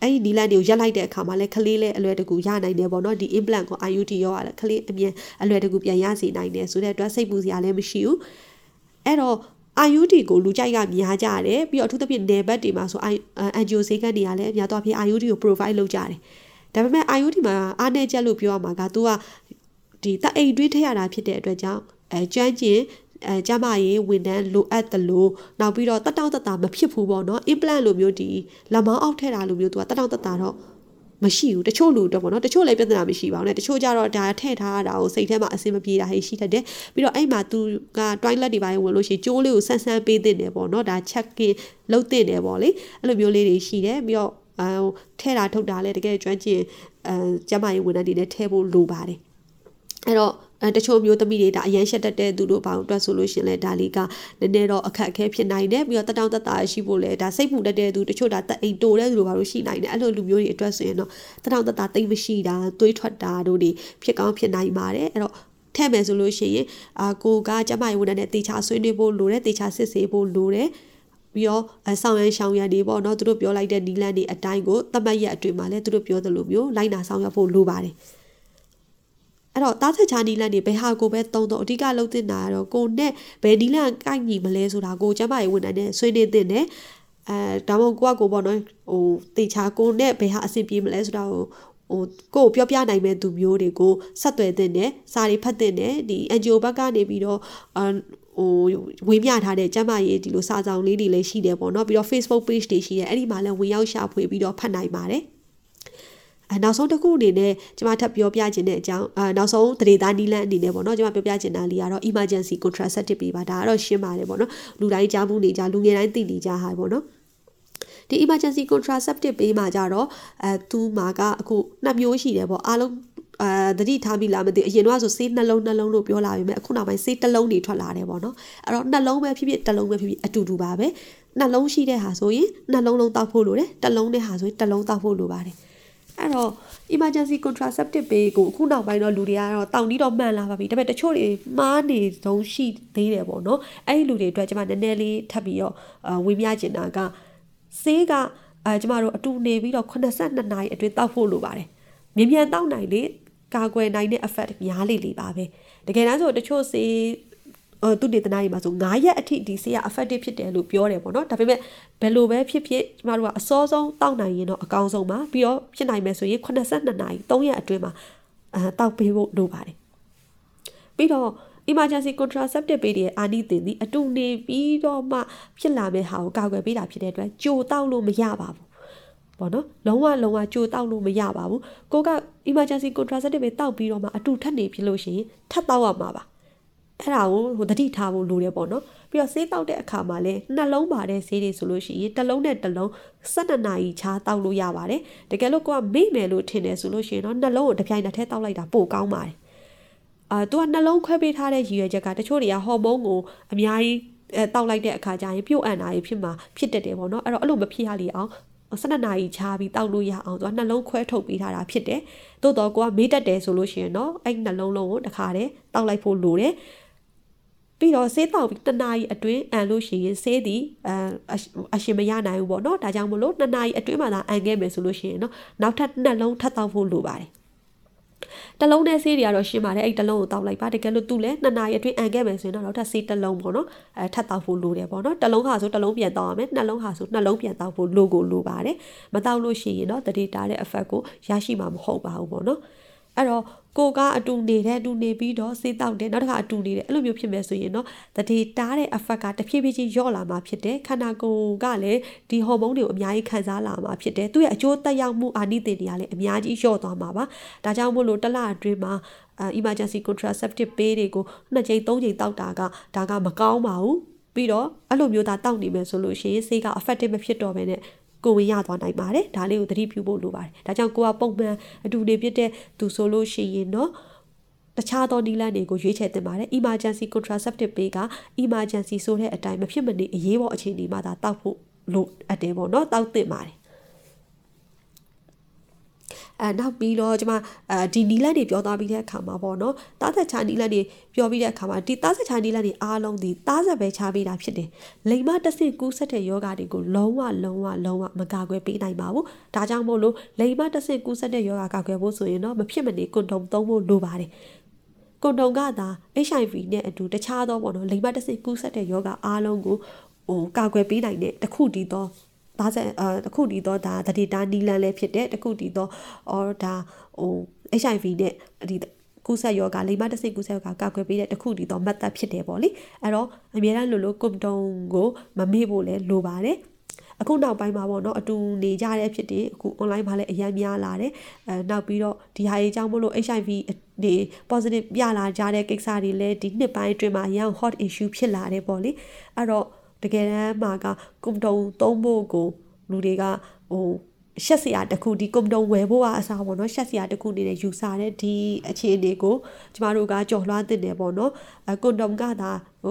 အဲ့ဒီနီလန်တွေကိုရက်လိုက်တဲ့အခါမှာလည်းကလေးလည်းအလွယ်တကူရနိုင်တယ်ပေါ့နော်ဒီ implant ကို IUD ရောရတယ်ကလေးအမြင်အလွယ်တကူပြန်ရစေနိုင်တယ်ဆိုတဲ့အတွက်စိတ်ပူစရာလည်းမရှိဘူးအဲ့တော့ IUD ကိုလူကြိုက်ကများကြတယ်ပြီးတော့အထူးသဖြင့်နယ်ဘက်တွေမှာဆို angio ဈေးကတွေကလည်းအများတော့ဖြင့် IUD ကို provide လုပ်ကြတယ်ဒါပေမဲ့ IUD မှာအားနည်းချက်လို့ပြောရမှာကသူကဒီတအိတ်တွေးထည့်ရတာဖြစ်တဲ့အတွက်ကြောင့်အဲကျွမ်းကျင်အဲကျမရေးဝန်တန်းလိုအပ်တယ်လို့နောက်ပြီးတော့တက်တောင့်တက်တာမဖြစ်ဘူးပေါ့နော် implant လိုမျိုးဒီလက်မောင်းအောက်ထည့်တာလိုမျိုးသူကတက်တောင့်တက်တာတော့ မရှိဘူးတချို့လူတော့ပေါ့နော်တချို့လည်းပြဿနာမရှိပါဘူးねတချို့ကြတော့ဒါထည့်ထားတာကိုစိတ်ထဲမှာအဆင်မပြေတာဟိရှိတတ်တယ်ပြီးတော့အဲ့မှာသူက toilet တွေပိုင်းဝင်လို့ရှိရင်ကျိုးလေးကိုဆန်းဆန်းပေးတဲ့တယ်ပေါ့နော်ဒါ check in လုပ်တဲ့တယ်ပေါ့လေအဲ့လိုမျိုးလေးတွေရှိတယ်ပြီးတော့အဲထဲတာထုတ်တာလည်းတကယ်ကျွမ်းကျင်အဲကျမကြီးဝန်ထမ်းတွေနဲ့ထဲဖို့လိုပါတယ်အဲ့တော့ အဲတချို့မျိုးသမီးတွေဒါအရန်ရှက်တတ်တဲ့သူတို့ဘောင်အတွက်ဆိုလို့ရှင်လဲဒါလေးကနည်းနည်းတော့အခက်အခဲဖြစ်နိုင်တယ်ပြီးတော့တတောင်းတတာရှိဖို့လဲဒါစိတ်ပူတတ်တဲ့သူတချို့ဒါတက်အိမ်တိုတဲ့သူတို့ဘာလို့ရှိနိုင်တယ်အဲ့လိုလူမျိုးတွေအတွက်ဆိုရင်တော့တတောင်းတတာတိတ်မရှိတာသွေးထွက်တာတို့တွေဖြစ်ကောင်းဖြစ်နိုင်ပါတယ်အဲ့တော့ထဲ့မယ်ဆိုလို့ရှိရင်အာကိုကကျမရေဝန်နဲ့တေချာဆွေးနွေးဖို့လိုတယ်တေချာစစ်ဆေးဖို့လိုတယ်ပြီးတော့အဆောင်ရန်ရှောင်ရန်တွေပေါ့နော်သူတို့ပြောလိုက်တဲ့နီလန်းတွေအတိုင်းကိုသတ်မှတ်ရက်အတွင်းမှာလည်းသူတို့ပြောသလိုမျိုးလိုက်နာဆောင်ရွက်ဖို့လိုပါတယ် အဲ့တော့တားချက်ချာနီလန်နေဘယ်ဟာကိုပဲတုံးတော့အဓိကလုံးတင်တာကတော့ကိုနဲ့ဘယ်နီလန်ကိုက်ညီမလဲဆိုတာကိုကျမရေဝန်နိုင်တဲ့ဆွေးနွေးတင်တယ်အဲဒါမှမဟုတ်ကိုကကိုပေါ့နော်ဟိုတေချာကိုနဲ့ဘယ်ဟာအဆင်ပြေမလဲဆိုတာကိုဟိုကိုပြောပြနိုင်မဲ့သူမျိုးတွေကိုဆက်သွယ်တင်တယ်စာတွေဖတ်တင်တယ်ဒီ NGO ဘက်ကနေပြီးတော့အဟိုဝေမျှထားတဲ့ကျမရေးဒီလိုစာဆောင်လေးတွေလည်းရှိတယ်ပေါ့နော်ပြီးတော့ Facebook page တွေရှိတယ်အဲ့ဒီမှာလည်းဝင်ရောက်ရှာဖွေပြီးတော့ဖတ်နိုင်ပါတယ် အဲနောက်ဆုံးတစ်ခုအနေနဲ့ကျွန်မထပ်ပြောပြခြင်းတဲ့အကြောင်းအဲနောက်ဆုံးတရေသားနီလန်းအနေနဲ့ပေါ့နော်ကျွန်မပြောပြခြင်းတာလေးကတော့ emergency contraceptive ပေးပါဒါကတော့ရှင်းပါတယ်ပေါ့နော်လူတိုင်းကြားမှုနေကြလူငယ်တိုင်းသိနေကြဟာပေါ့နော်ဒီ emergency contraceptive ပေးမှာကြတော့အဲသူမှာကအခုနှစ်မျိုးရှိတယ်ပေါ့အားလုံးအာတတိထားပြီလားမသိအရင်တော့ဆိုဆေးနှလုံးနှလုံးလို့ပြောလာပြီမဲ့အခုနောက်ပိုင်းဆေးတစ်လုံးတွေထွက်လာတယ်ပေါ့နော်အဲ့တော့နှလုံးပဲဖြစ်ဖြစ်တစ်လုံးပဲဖြစ်ဖြစ်အတူတူပါပဲနှလုံးရှိတဲ့ဟာဆိုရင်နှလုံးလုံးတောက်ဖို့လိုတယ်တစ်လုံးနဲ့ဟာဆိုရင်တစ်လုံးတောက်ဖို့လိုပါတယ် အဲ့တော့ emergency contraceptive ပေးကိုအခုနောက်ပိုင်းတော့လူတွေကတော့တောင်တီးတော့မှန်လာပါပြီဒါပေမဲ့တချို့တွေမားနေဆုံးရှိသေးတယ်ပေါ့နော်အဲ့ဒီလူတွေအတွက်ကျွန်မနည်းနည်းလေးထပ်ပြီးတော့ဝေမျှချင်တာကဆေးကအဲကျမတို့အတူနေပြီးတော့82နာရီအတွင်းတောက်ဖို့လိုပါတယ်မြ мян တောက်နိုင်လေကာကွယ်နိုင်တဲ့ effect များလေလေပါပဲတကယ်တမ်းဆိုတချို့ဆေး ဟိုသူတေသနာတွေမှာဆို9ရက်အထိဒီဆေးက effective ဖြစ်တယ်လို့ပြောတယ်ပေါ့နော်ဒါပေမဲ့ဘယ်လိုပဲဖြစ်ဖြစ်ကျမတို့ကအစောဆုံးတောက်နိုင်ရင်တော့အကောင်းဆုံးပါပြီးတော့ဖြစ်နိုင်မယ်ဆိုရင်82နာရီ3ရက်အတွင်းမှာအဲတောက်ပေးဖို့လိုပါတယ်ပြီးတော့ emergency contraceptive ပေးတဲ့အာနိသင်သည်အတူနေပြီးတော့မှဖြစ်လာမယ့်ဟာကိုကာကွယ်ပေးတာဖြစ်တဲ့အတွက်ကြိုတောက်လို့မရပါဘူးပေါ့နော်လုံးဝလုံးဝကြိုတောက်လို့မရပါဘူးကိုက emergency contraceptive ပဲတောက်ပြီးတော့မှအတူထပ်နေဖြစ်လို့ရှိရင်ထပ်တောက်ရမှာပါ အဲ့ဒါကိုဟိုတတိထားဖို့လိုတယ်ပေါ့နော်ပြီးတော့ဆေးတောက်တဲ့အခါမှာလည်းနှလုံးပါတဲ့ဆေးတွေဆိုလို့ရှိရင်တစ်လုံးနဲ့တစ်လုံး12နာရီခြားတောက်လို့ရပါတယ်တကယ်လို့ကိုကမေ့မယ်လို့ထင်တယ်ဆိုလို့ရှိရင်တော့နှလုံးကိုတစ်ပြိုင်နက်တည်းတောက်လိုက်တာပိုကောင်းပါတယ်အာသူကနှလုံးခွဲပေးထားတဲ့ရည်ရွယ်ချက်ကတချို့တွေကဟော်မုန်းကိုအများကြီးအဲတောက်လိုက်တဲ့အခါကျရင်ပြုတ်အံ့တာကြီးဖြစ်မှာဖြစ်တတ်တယ်ပေါ့နော်အဲ့တော့အဲ့လိုမဖြစ်ရလေအောင်12နာရီချားပြီးတောက်လို့ရအောင်သူကနှလုံးခွဲထုတ်ပေးထားတာဖြစ်တယ်။သို့တော့ကိုကမေးတတ်တယ်ဆိုလို့ရှိရင်တော့အဲ့နှလုံးလုံးကိုတခါတည်းတောက်လိုက်ဖို့လိုတယ် ပြီးတော့ဆေးတောက်ပြီးတနာရီအတွင်းအန်လို့ရှိရင်ဆေးသည်အအရှင်မရနိုင်ဘူးပေါ့နော်ဒါကြောင့်မလို့နှစ်နာရီအတွင်းမှာသာအန်ခဲ့မယ်ဆိုလို့ရှိရင်နော်နောက်ထပ်နှစ်လုံးထပ်တောက်ဖို့လိုပါတယ်တလုံးနဲ့ဆေးတွေကတော့ရှင်းပါတယ်အဲ့တလုံးကိုတောက်လိုက်ပါတကယ်လို့သူ့လည်းနှစ်နာရီအတွင်းအန်ခဲ့မယ်ဆိုရင်တော့နောက်ထပ်ဆေးတစ်လုံးပေါ့နော်အဲထပ်တောက်ဖို့လိုတယ်ပေါ့နော်တလုံးဟာဆိုတလုံးပြန်တောက်ရမယ်နှလုံးဟာဆိုနှလုံးပြန်တောက်ဖို့လိုကိုလိုပါတယ်မတောက်လို့ရှိရင်တော့တတိတာတဲ့ effect ကိုရရှိမှာမဟုတ်ပါဘူးပေါ့နော်အဲ့တော့ ကိုကအတူနေတယ်အတူနေပြီးတော့စေးတောက်တယ်နောက်တစ်ခါအတူနေတယ်အဲ့လိုမျိုးဖြစ်မယ်ဆိုရင်တော့တတိတားတဲ့ effect ကတဖြည်းဖြည်းချင်းလျော့လာမှာဖြစ်တယ်ခန္ဓာကိုယ်ကလည်းဒီဟော်မုန်းတွေကိုအများကြီးခံစားလာမှာဖြစ်တယ်သူ့ရဲ့အကျိုးသက်ရောက်မှုအာနိသင်တွေကလည်းအများကြီးလျော့သွားမှာပါဒါကြောင့်မို့လို့တစ်လအတွင်းမှာ emergency contraceptive pill တွေကိုနှစ်ကြိမ်သုံးကြိမ်တောက်တာကဒါကမကောင်းပါဘူးပြီးတော့အဲ့လိုမျိုးသားတောက်နေမယ်ဆိုလို့ရှိရင်ဆေးက effective မဖြစ်တော့ဘဲနဲ့ ကိုဝင်ရသွားနိုင်ပါတယ်ဒါလေးကိုသတိပြုဖို့လိုပါတယ်ဒါကြောင့်ကိုကပုံမှန်အတူနေပြတဲ့သူဆိုလို့ရှိရင်တော့တခြားသောနည်းလမ်းတွေကိုရွေးချယ်သင့်ပါတယ် emergency contraceptive ပေးက emergency ဆိုတဲ့အတိုင်းမဖြစ်မနေအရေးပေါ်အခြေအနေမှာသာတောက်ဖို့လိုအပ်တယ်ပေါ့နော်တောက်သင့်ပါတယ် အဲနောက်ပြီးတော့ကျွန်မအဲဒီနီလန်တွေပြောသွားပြီးတဲ့အခါမှာပေါ့နော်တားသက်ချာနီလန်တွေပြောပြီးတဲ့အခါမှာဒီတားသက်ချာနီလန်တွေအားလုံးဒီတားဆက်ပဲချပေးတာဖြစ်တယ်လိမ်မတဆင့်ကူးဆက်တဲ့ယောဂတွေကိုလုံးဝလုံးဝလုံးဝမကာကွယ်ပေးနိုင်ပါဘူးဒါကြောင့်မို့လို့လိမ်မတဆင့်ကူးဆက်တဲ့ယောဂကာကွယ်ဖို့ဆိုရင်တော့မဖြစ်မနေကွန်ဒုံသုံးဖို့လိုပါတယ်ကွန်ဒုံကသာ HIV နဲ့အတူတခြားသောပေါ့နော်လိမ်မတဆင့်ကူးဆက်တဲ့ယောဂအားလုံးကိုဟိုကာကွယ်ပေးနိုင်တဲ့တခုတည်းသော သားဆက်အာတခုတည်တော့ဒါတတိတာနီလန်လည်းဖြစ်တဲ့တခုတည်တော့အော်ဒါဟို HIV နဲ့ဒီကူးဆက်ယောဂလိမ္မာတဆင့်ကူးဆက်ယောဂကာကွယ်ပေးတဲ့တစ်ခုတည်းသော method ဖြစ်တယ်ပေါ့လေအဲ့တော့အများအားလို့လို့ကွန်တုံကိုမမေ့ဖို့လည်းလိုပါတယ်အခုနောက်ပိုင်းမှာပေါ့နော်အတူနေကြတဲ့ဖြစ်တယ်အခု online မှာလည်းအများများလာတယ်အဲနောက်ပြီးတော့ဒီဟာရေးကြောင့်မလို့ HIV ဒီ positive ပြလာကြတဲ့ကိစ္စတွေလည်းဒီနှစ်ပိုင်းအတွင်းမှာရန် hot issue ဖြစ်လာတယ်ပေါ့လေအဲ့တော့ တကယ်တမ်းမှာကကွန်တုံသုံးဖို့ကိုလူတွေကဟိုရှက်စရာတခုဒီကွန်တုံဝယ်ဖို့ကအစားပေါ့နော်ရှက်စရာတခုအနေနဲ့ယူဆတဲ့ဒီအခြေအနေကိုကျမတို့ကကြော်လွှားတင်တယ်ပေါ့နော်အကွန်တုံကသာ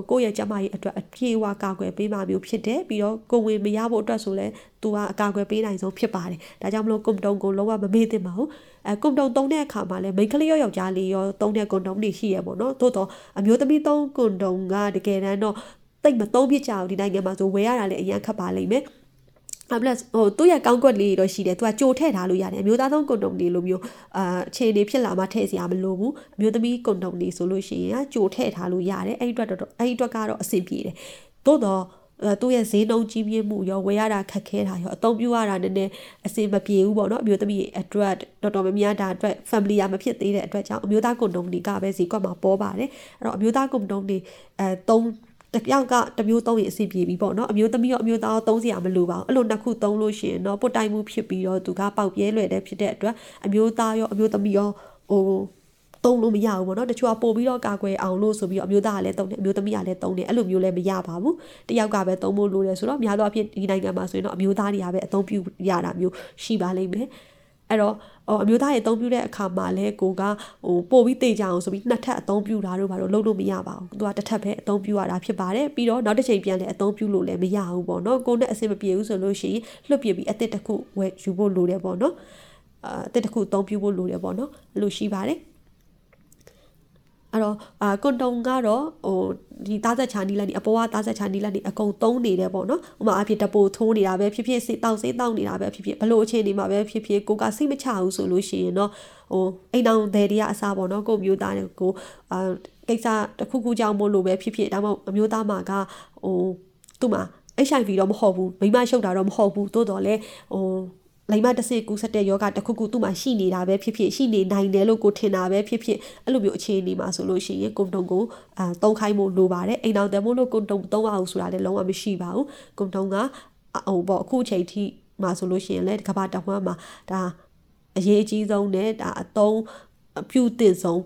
ကိုယ့်ရဲ့ကျမကြီးအတွက်အပြေအဝကာကွယ်ပေးမှမျိုးဖြစ်တယ်ပြီးတော့ကိုဝင်မရဖို့အတွက်ဆိုလဲသူကအကာအကွယ်ပေးနိုင်ဆုံးဖြစ်ပါတယ်ဒါကြောင့်မလို့ကွန်တုံကိုလုံးဝမမေ့သင့်ပါဘူးအဲကွန်တုံသုံးတဲ့အခါမှာလဲမိန်းကလေးရောယောက်ျားလေးရောသုံးတဲ့ကွန်တုံတွေရှိရပေါ့နော်သို့တော့အမျိုးသမီးသုံးကွန်တုံကတကယ်တမ်းတော့ တိတ်မသုံးပြကြဘူးဒီနိုင်ငံမှာဆိုဝယ်ရတာလည်းအရင်ခက်ပါလိမ့်မယ်အပလက်ဟိုသူ့ရဲ့ကောင်းကွက်လေးတော့ရှိတယ်သူကကြိုထည့်ထားလို့ရတယ်အမျိုးသားသုံးကွန်တုံတွေလိုမျိုးအာအခြေအနေဖြစ်လာမှထည့်စရာမလိုဘူးအမျိုးသမီးကွန်တုံတွေဆိုလို့ရှိရင်ကြိုထည့်ထားလို့ရတယ်အဲ့ဒီအတွက်တော့အဲ့ဒီအတွက်ကတော့အဆင်ပြေတယ်သို့တော့သူ့ရဲ့ဈေးနှုန်းကြီးပြင်းမှုရောဝယ်ရတာခက်ခဲတာရောအသုံးပြုရတာနည်းနည်းအဆင်မပြေဘူးပေါ့နော်အမျိုးသမီးအတွက်တော်တော်များများဒါအတွက် family ရမဖြစ်သေးတဲ့အတွက်ကြောင့်အမျိုးသားကွန်တုံတွေကပဲဈေးကွက်မှာပေါ်ပါတယ်အဲ့တော့အမျိုးသားကွန်တုံတွေအဲသုံး တယောက်ကတမျိုးသုံးရင်အဆင်ပြေပြီပေါ့နော်အမျိုးသမီးရောအမျိုးသားရောသုံးစရာမလိုပါဘူးအဲ့လိုနှစ်ခုသုံးလို့ရှိရင်တော့ပုတ်တိုင်မှုဖြစ်ပြီးတော့သူကပေါက်ပြဲလွယ်တဲ့ဖြစ်တဲ့အတွက်အမျိုးသားရောအမျိုးသမီးရောဟိုသုံးလို့မရဘူးပေါ့နော်တချို့ကပို့ပြီးတော့ကာကွယ်အောင်လို့ဆိုပြီးတော့အမျိုးသားကလည်းသုံးတယ်အမျိုးသမီးကလည်းသုံးတယ်အဲ့လိုမျိုးလည်းမရပါဘူးတယောက်ကပဲသုံးဖို့လိုတယ်ဆိုတော့များသောအားဖြင့်ဒီနိုင်ငံမှာဆိုရင်တော့အမျိုးသားတွေကပဲအသုံးပြုရတာမျိုးရှိပါလိမ့်မယ် အဲ့တော့ဟိုအမျိုးသားရဲ့အသုံးပြုတဲ့အခါမှာလဲကိုကဟိုပို့ပြီးတေချအောင်ဆိုပြီးနှစ်ထပ်အသုံးပြုတာတို့ဘာလို့လုပ်လို့မရပါဘူးသူကတစ်ထပ်ပဲအသုံးပြုရတာဖြစ်ပါတယ်ပြီးတော့နောက်တစ်ချိန်ပြန်လဲအသုံးပြုလို့လည်းမရဘူးပေါ့နော်ကိုနဲ့အဆင်မပြေဘူးဆိုလို့ရှိရင်လွတ်ပြပြီးအသစ်တစ်ခုဝယ်ယူဖို့လိုတယ်ပေါ့နော်အာအသစ်တစ်ခုအသုံးပြုဖို့လိုတယ်ပေါ့နော်အဲ့လိုရှိပါတယ် အဲ့တော့အာကွန်တုံကတော့ဟိုဒီသားဆက်ချာနီလက်နေအပေါ်ကသားဆက်ချာနီလက်နေအကုန်သုံးနေတယ်ပေါ့နော်ဥမာအဖြစ်တပိုထိုးနေတာပဲဖြစ်ဖြစ်စိတ်တောက်စိတ်တောက်နေတာပဲဖြစ်ဖြစ်ဘလို့အခြေအနေမှာပဲဖြစ်ဖြစ်ကိုကစိတ်မချဘူးဆိုလို့ရှိရင်တော့ဟိုအိမ်အောင်တဲ့တွေကအစားပေါ့နော်ကိုမျိုးသားကိုအာကိစ္စတစ်ခုခုကြောင့်မို့လို့ပဲဖြစ်ဖြစ်ဒါမှမဟုတ်အမျိုးသားမှာကဟိုသူ့မှာ HIV တော့မဟုတ်ဘူးမိမရှုပ်တာတော့မဟုတ်ဘူးတိုးတော်လဲဟို လိမ္မာတစ်စစ်ကူးဆက်တဲ့ယောဂတစ်ခုခုသူ့မှာရှိနေတာပဲဖြစ်ဖြစ်ရှိနေနိုင်တယ်လို့ကိုထင်တာပဲဖြစ်ဖြစ်အဲ့လိုမျိုးအခြေအနေမှာဆိုလို့ရှိရင်ကွန်တုံကိုအာတုံးခိုင်းဖို့လိုပါတယ်အိမ်အောင်တယ်မို့လို့ကွန်တုံတုံးအောင်ဆိုတာလည်းလုံးဝမရှိပါဘူးကွန်တုံကဟိုပေါ့အခုအချိန်ထိမှာဆိုလို့ရှိရင်လည်းကဘာတဝမ်းမှာဒါအရေးအကြီးဆုံးနဲ့ဒါအသုံးအပြုတင်ဆုံး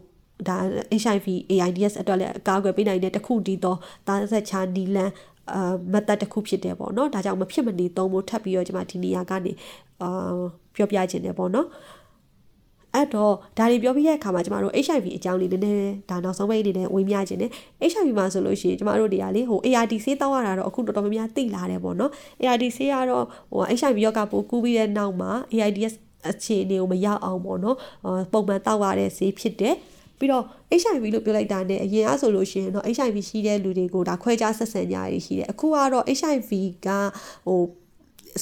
ဒါ HIV AIDS အတွက်လည်းအကာအကွယ်ပေးနိုင်တဲ့တခုတည်းသောသားဆက်ချာနီလန် အာမတ်တတစ်ခုဖြစ်တယ်ပေါ့နော်ဒါကြောင့်မဖြစ်မနေသုံးဖို့ထပ်ပြီးတော့ကျွန်မဒီနေရာကနေအာပြောပြခြင်းတယ်ပေါ့နော်အဲ့တော့ဒါတွေပြောပြတဲ့အခါမှာကျမတို့ HIV အကြောင်းလေးနည်းနည်းဒါနောက်ဆုံးပိတ်အနေနဲ့ဝင်မြခြင်းတယ် HIV မှာဆိုလို့ရှိရင်ကျမတို့တွေကလေဟို ART ဆေးတောင်းရတာတော့အခုတော်တော်များများသိလာတယ်ပေါ့နော် ART ဆေးကတော့ဟို HIV ရောဂါပိုးကူးပြီးတဲ့နောက်မှာ AIDS အခြေအနေကိုမရောက်အောင်ပေါ့နော်ပုံမှန်တောက်ရတဲ့ဆေးဖြစ်တယ် ပြီးတော့ HIV လို့ပြောလိုက်တာနဲ့အရင်အဆိုလို့ရှိရင်တော့ HIV ရှိတဲ့လူတွေကိုဒါခွဲခြားဆက်ဆံကြရရှိတယ်အခုကတော့ HIV ကဟို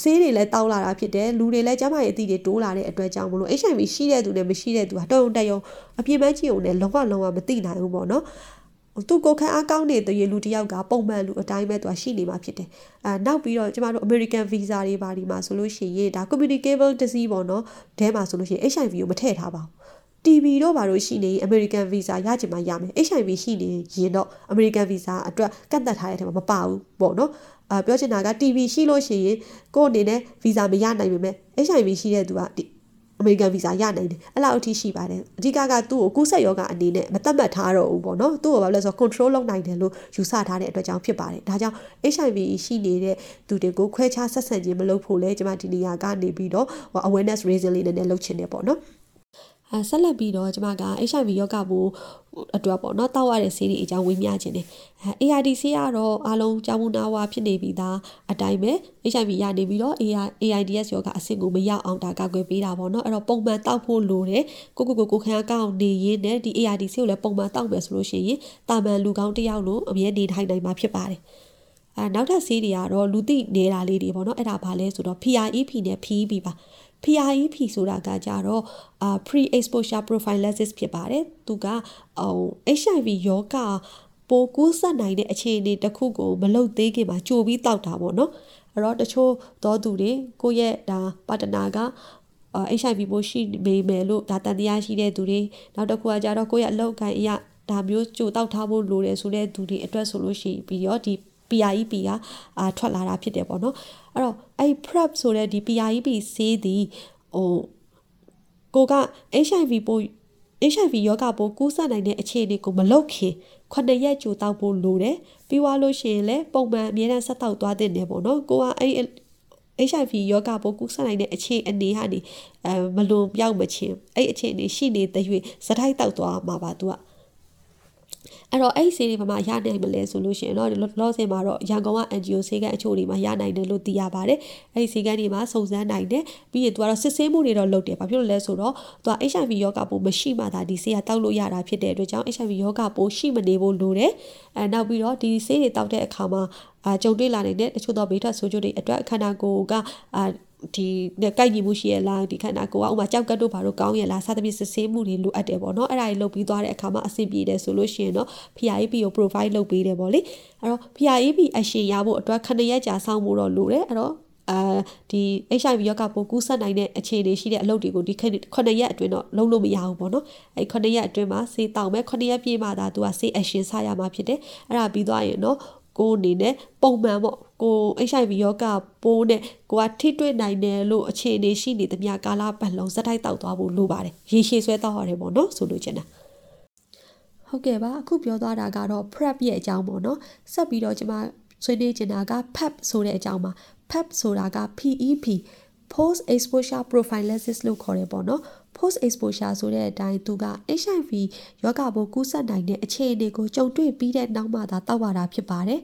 ဆေးတွေလည်းတောက်လာတာဖြစ်တယ်လူတွေလည်းကျန်းမာရေးအသည့်တွေတိုးလာတဲ့အတွက်ကြောင့်မလို့ HIV ရှိတဲ့သူနဲ့မရှိတဲ့သူကတုံတက်ရုံအပြင်းပန်းကြည့်ုံနဲ့လုံးဝလုံးဝမသိနိုင်ဘူးပေါ့နော်သူကိုခံအားကောင်းနေတဲ့ရေလူတယောက်ကပုံမှန်လူအတိုင်းပဲသူကရှိနေမှာဖြစ်တယ်။အဲနောက်ပြီးတော့ကျမတို့ American visa တွေပါဒီမှာဆိုလို့ရှိရင်ဒါ communicable disease ပေါ့နော်။တဲမှာဆိုလို့ရှိရင် HIV ကိုမထည့်ထားပါဘူး။ TB တော့ဘာလို့ရှိနေ American visa ရချင်မှရမယ် HIV ရှိနေရင်တော့ American visa အတွက်ကန့်သက်ထားတဲ့အထက်မှာမပါဘူးပေါ့နော်အာပြောချင်တာက TV ရှိလို့ရှိရင်ကို့အနေနဲ့ဗီဇာမရနိုင်ပေမဲ့ HIV ရှိတဲ့သူကဒီအမေရိကန်ဗီဇာရနိုင်တယ်အဲ့လောက်အထိရှိပါတယ်အဓိကကသူ့ကိုကူးစက်ရောဂါအနေနဲ့မသတ်မှတ်ထားတော့ဘူးပေါ့နော်သူ့ကိုဘာလို့လဲဆိုတော့ control လုပ်နိုင်တယ်လို့ယူဆထားတဲ့အတွက်ကြောင့်ဖြစ်ပါတယ်ဒါကြောင့် HIV ရှိနေတဲ့သူတွေကိုခွဲခြားဆက်ဆံခြင်းမလုပ်ဖို့လဲကျွန်မဒီနေရာကနေပြီးတော့ awareness raising လေးနည်းနည်းလုပ်ချင်တယ်ပေါ့နော် အဲဆက်လက်ပြီးတော့ကျွန်မက HIV ရောဂါပိုးအတွက်ပေါ့နော်တောက်ရတဲ့ဆေးတွေအကြောင်းဝေမျှခြင်းတယ်အဲ ARD ဆေးကတော့အားလုံးကြောင်းမနာဝါဖြစ်နေပြီးသားအတိုင်းပဲ HIV ရနေပြီးတော့ AIDS ရောဂါအဆင့်ကိုမရောက်အောင်ဒါကာကွယ်ပေးတာပေါ့နော်အဲ့တော့ပုံမှန်တောက်ဖို့လိုတယ်ကိုကိုကိုကိုခံကောင်းနေရင်းနဲ့ဒီ ARD ဆေးကိုလည်းပုံမှန်တောက်မယ်ဆိုလို့ရှိရင်တာမန်လူကောင်းတစ်ယောက်လိုအမြဲနေထိုင်နိုင်မှာဖြစ်ပါတယ်အဲနောက်ထပ်ဆေးတွေကတော့လူသိနေတာလေးတွေပေါ့နော်အဲ့ဒါဘာလဲဆိုတော့ PREP နဲ့ PEP ပါ PREP ဆိုတာကကြတော့အာ pre exposure prophylaxis ဖြစ်ပါတယ်သူကဟို HIV ယောဂပိုကူးစက်နိုင်တဲ့အခြေအနေတစ်ခုကိုမလုပ်သေးခင်မှာကြိုပြီးတောက်တာပေါ့နော်အဲ့တော့တချို့သောသူတွေကိုယ့်ရဲ့ဒါပါတနာက HIV ပိုးရှိနေမယ်လို့ဒါတန်တရားရှိတဲ့သူတွေနောက်တစ်ခုကကြတော့ကိုယ့်ရဲ့အလောက်ကန်အရာဒါမျိုးကြိုတောက်ထားဖို့လိုတယ်ဆိုတဲ့သူတွေအတွက်ဆိုလို့ရှိပြီးတော့ဒီ PREP ကအာထွက်လာတာဖြစ်တယ်ပေါ့နော်အဲ့တော့အဲ့ PrEP ဆိုတဲ့ဒီ PREP ဆေးသည်ဟိုကိုက HIV ပိုး HIV ယောဂပိုးကူးစက်နိုင်တဲ့အခြေအနေကိုမလုတ်ခင်9ရက်ကြိုတောက်ဖို့လိုတယ်ပြီးသွားလို့ရှိရင်လည်းပုံမှန်အမြဲတမ်းဆက်တောက်သွားတဲ့နေပေါ့နော်ကိုကအဲ့ HIV ယောဂပိုးကူးစက်နိုင်တဲ့အခြေအနေဟာနေအဲမလွန်ပြောက်မချင်းအဲ့အခြေအနေရှိနေတဲ့၍စထိုက်တောက်သွားမှာပါသူက အဲ့တော့အဲ့ဒီဆေးတွေဘာမှရနိုင်မလဲဆိုလို့ရှိရင်တော့လောဆယ်မှာတော့ရန်ကုန်က NGO ဆေးကန်းအချို့တွေမှာရနိုင်တယ်လို့သိရပါတယ်အဲ့ဒီဆေးကန်းတွေမှာစုံစမ်းနိုင်တယ်ပြီးရင်သူကတော့စစ်ဆေးမှုတွေတော့လုပ်တယ်ဘာဖြစ်လို့လဲဆိုတော့သူက HIV ယောဂပိုးမရှိမှသာဒီဆေးကတောက်လို့ရတာဖြစ်တဲ့အတွက်ကြောင့် HIV ယောဂပိုးရှိမနေဖို့လိုတယ်အဲနောက်ပြီးတော့ဒီဆေးတွေတောက်တဲ့အခါမှာအာကြုံတွေ့လာနေတဲ့တချို့သောဘေးထွက်ဆိုးကျိုးတွေအတွက်ခန္ဓာကိုယ်ကအာ ဒီနဲ့ကိုက်ညီမှုရှိရလားဒီခန္ဓာကိုယ်ကဥမာကြောက်ကတ်တို့ဘာလို့ကောင်းရလားစသဖြင့်စစ်ဆေးမှုတွေလိုအပ်တယ်ပေါ့နော်အဲ့ဒါတွေလုပ်ပြီးသွားတဲ့အခါမှာအဆင်ပြေတယ်ဆိုလို့ရှိရင်တော့ PREP ကို provide လုပ်ပေးတယ်ပေါ့လေအဲ့တော့ PREP အရှင်ရဖို့အတွက်ခဏရက်ကြာစောင့်ဖို့တော့လိုတယ်အဲ့တော့အာဒီ HIV ရောဂါပိုးကူးစက်နိုင်တဲ့အခြေအနေရှိတဲ့အလုပ်တွေကိုဒီ9ရက်အတွင်းတော့လုံးလို့မရဘူးပေါ့နော်အဲ9ရက်အတွင်းမှာဆေးတောက်မယ်9ရက်ပြည့်မှသာသူကဆေးအရှင်ဆရမှာဖြစ်တယ်အဲ့ဒါပြီးသွားရင်တော့ ကိုအနေနဲ့ပုံမှန်ပေါ့ကို HIV ယောဂပိုးနဲ့ကိုကထိတွေ့နိုင်တယ်လို့အခြေအနေရှိနေသမျှကာလပတ်လုံးစက်တိုက်တောက်သွားဖို့လိုပါတယ်ရေရှည်ဆွဲတောက်ရတယ်ပေါ့နော်ဆိုလို့ချင်တာဟုတ်ကဲ့ပါအခုပြောသွားတာကတော့ prep ရဲ့အကြောင်းပေါ့နော်ဆက်ပြီးတော့ကျွန်မဆွေးနွေးချင်တာက PEP ဆိုတဲ့အကြောင်းပါ PEP ဆိုတာက PEP post exposure prophylaxis လို့ခေါ်တယ်ပေါ့နော် post exposure ဆိုတဲ့အတိုင်းသူက HIV ရောဂါပိုးကူးစက်နိုင်တဲ့အခြေအနေကိုကြုံတွေ့ပြီးတဲ့နောက်မှသာတောက်ရတာဖြစ်ပါတယ်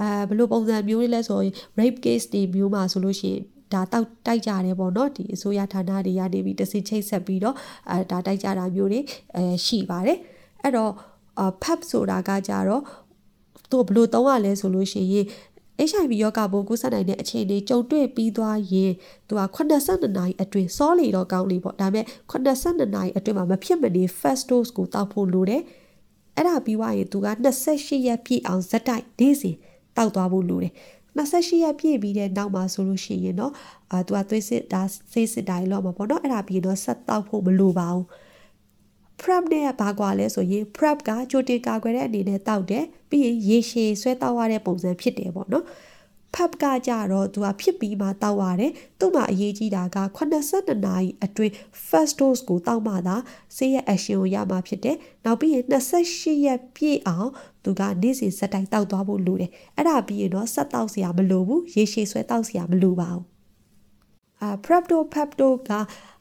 အဲဘယ်လိုပုံစံမျိုးတွေလဲဆိုရင် rape case တွေမျိုးမှာဆိုလို့ရှိရင်ဒါတောက်တိုက်ကြတယ်ပေါ့နော်ဒီအစိုးရဌာနတွေကနေပြီးတစင်ချိတ်ဆက်ပြီးတော့အဲဒါတိုက်ကြတာမျိုးတွေအဲရှိပါတယ်အဲ့တော့ PEP ဆိုတာကကြတော့သူဘယ်လိုသုံးရလဲဆိုလို့ရှိရင် HIV ရောဂါပိုးကူးစက်နိုင်တဲ့အခြေအနေကြုံတွေ့ပြီးသွားရင်သူက82နာရီအတွင်းစောလေတော့ကောင်းလေပေါ့ဒါပေမဲ့82နာရီအတွင်းမှာမဖြစ်မနေ first dose ကိုတောက်ဖို့လိုတယ်အဲ့ဒါပြီးသွားရင်သူက28ရက်ပြည့်အောင်ဇက်တိုက်နေ့စဉ်တောက်သွားဖို့လိုတယ်28ရက်ပြည့်ပြီးတဲ့နောက်မှာဆိုလို့ရှိရင်တော့အာသူကသွေးစစ်ဒါဆေးစစ်တိုင်းလောက်မှာပေါ့နော်အဲ့ဒါပြီးတော့ဆက်တောက်ဖို့မလိုပါဘူး prep နဲ့ဘာကွာလဲဆိုရင် prep ကကြိုတင်ကာကွယ်တဲ့အနေနဲ့တောက်တယ်ပြီးရင်ရေရှည်ဆွဲတောက်ရတဲ့ပုံစံဖြစ်တယ်ပေါ့နော် pub ကကြတော့သူကဖြစ်ပြီးမှတောက်ရတယ်သူ့မှာအရေးကြီးတာက82နာရီအတွင်း first dose ကိုတောက်မှသာဆေးရဲ့ action ကိုရမှာဖြစ်တယ်နောက်ပြီးရင်28ရက်ပြည့်အောင်သူကနေ့စဉ်စက်တိုင်းတောက်သွားဖို့လိုတယ်အဲ့ဒါပြီးရင်တော့ဆက်တောက်စရာမလိုဘူးရေရှည်ဆွဲတောက်စရာမလိုပါဘူးအာ prep do pep do က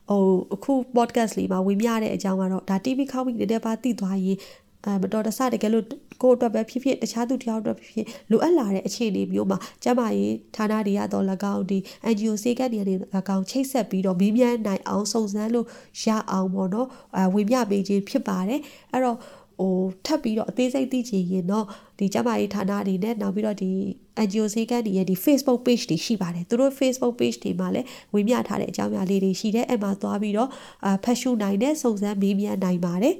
ဟိုအခု podcast လေးမှာဝင်မြတဲ့အကြောင်းကတော့ဒါ TV ခေါင်းပြီးတဲ့ပါတိသွားရင်အဲမတော်တဆတကယ်လို့ကိုယ့်အတွက်ပဲဖြစ်ဖြစ်တခြားသူတယောက်အတွက်ဖြစ်ဖြစ်လိုအပ်လာတဲ့အခြေအနေမျိုးမှာကျမကြီးဌာနတွေရတော့၎င်းဒီ NGO စေကတ်တွေ၎င်းချိတ်ဆက်ပြီးတော့မင်းမြန်းနိုင်အောင်စုံစမ်းလို့ရအောင်ပေါ့နော်အဲဝင်ပြပေးခြင်းဖြစ်ပါတယ်အဲ့တော့ဟိုထပ်ပြီးတော့အသေးစိတ်သိချင်ရင်တော့ဒီကျမရေးဌာနတွေနဲ့နောက်ပြီးတော့ဒီ NGO စေကန်းတွေရဲ့ဒီ Facebook page တွေရှိပါတယ်သူတို့ Facebook page တွေမှာလည်းဝင်မြထားတဲ့အကြောင်းအရာလေးတွေရှိတယ်အဲ့မှာသွားပြီးတော့အာဖတ်ရှုနိုင်တဲ့စုံစမ်းမေးမြန်းနိုင်ပါတယ်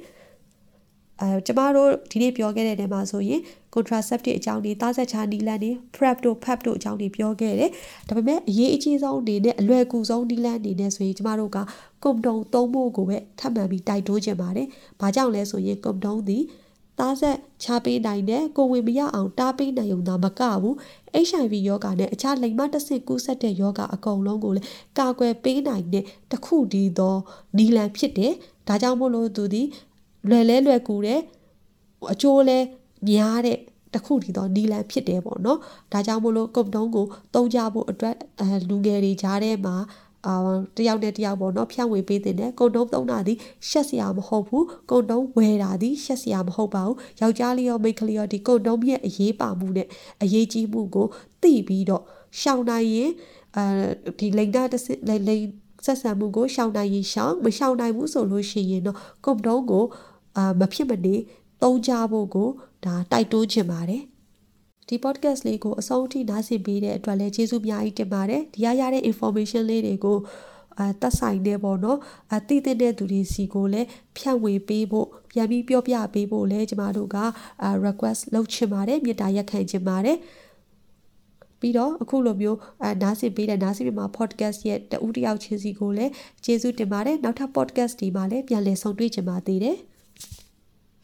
အဲကျမတို့ဒီနေ့ပြောခဲ့တဲ့နေရာမှာဆိုရင် contraceptive အကြောင်းတွေသားဆက်ချာနီလန်တွေ prep တို့ pep တို့အကြောင်းတွေပြောခဲ့တယ်ဒါပေမဲ့အရေးအကြီးဆုံးအနေနဲ့အလွယ်ကူဆုံးနီလန်အနေနဲ့ဆိုရင်ကျမတို့ကကွန်တုံသုံးဖို့ကိုပဲထပ်မံပြီးတိုက်တွန်းချင်ပါတယ်။ဘာကြောင့်လဲဆိုရင်ကွန်တုံသည် သားဆက်ချပေးနိုင်တဲ့ကိုဝင်မရအောင်တားပေးနိုင်ုံသာမကဘူး HIV ယောဂါနဲ့အခြားလိမ်မတဆင့်ကူးစက်တဲ့ယောဂါအကုန်လုံးကိုလည်းကာကွယ်ပေးနိုင်တဲ့တခုတည်းသောနီလန်ဖြစ်တယ်။ဒါကြောင့်မို့လို့သူသည်လွယ်လဲလွယ်ကူတဲ့အကျိုးလဲများတဲ့တခုတည်းသောနီလန်ဖြစ်တယ်ပေါ့နော်ဒါကြောင့်မို့လို့ကုတ်တုံးကိုတုံးကြဖို့အတွက်အဲလူငယ်တွေကြားထဲမှာ အာတယောက်နဲ့တယောက်ပေါ့နော်ဖြန့်ဝေပေးတဲ့ကုံတုံးသုံးတာဒီရှက်စရာမဟုတ်ဘူးကုံတုံးဝယ်တာဒီရှက်စရာမဟုတ်ပါဘူးယောက်ျားလေးရောမိန်းကလေးရောဒီကုံတုံးရဲ့အရေးပါမှုနဲ့အရေးကြီးမှုကိုသိပြီးတော့ရှောင်နိုင်ရင်အဲဒီလိန်တာတစ်လိန်လိန်ဆက်ဆံမှုကိုရှောင်နိုင်ရင်ရှောင်မရှောင်နိုင်ဘူးဆိုလို့ရှိရင်တော့ကုံတုံးကိုအာမဖြစ်မနေသုံးကြဖို့ကိုဒါတိုက်တွန်းချင်ပါတယ် ဒီ podcast လေးကိုအဆုံးအထိနားဆင်ပေးတဲ့အတွက်လည်းကျေးဇူးအများကြီးတင်ပါတယ်ဒီရရတဲ့ information လေးတွေကိုအသက်ဆိုင်နေပေါ့နော်အသိတဲ့သူတွေစီကိုလည်းဖြန့်ဝေပေးဖို့ပြန်ပြီးပြောပြပေးဖို့လည်းကျမတို့က request လုပ်ချင်ပါတယ်မေတ္တာရက်ခံချင်ပါတယ်ပြီးတော့အခုလိုမျိုးအဲနားဆင်ပေးတဲ့နားဆင်မြန်မာ podcast ရဲ့တဦးတစ်ယောက်ချင်းစီကိုလည်းကျေးဇူးတင်ပါတယ်နောက်ထပ် podcast ဒီမှာလည်းပြန်လည်ဆုံတွေ့ကြပါသေးတယ်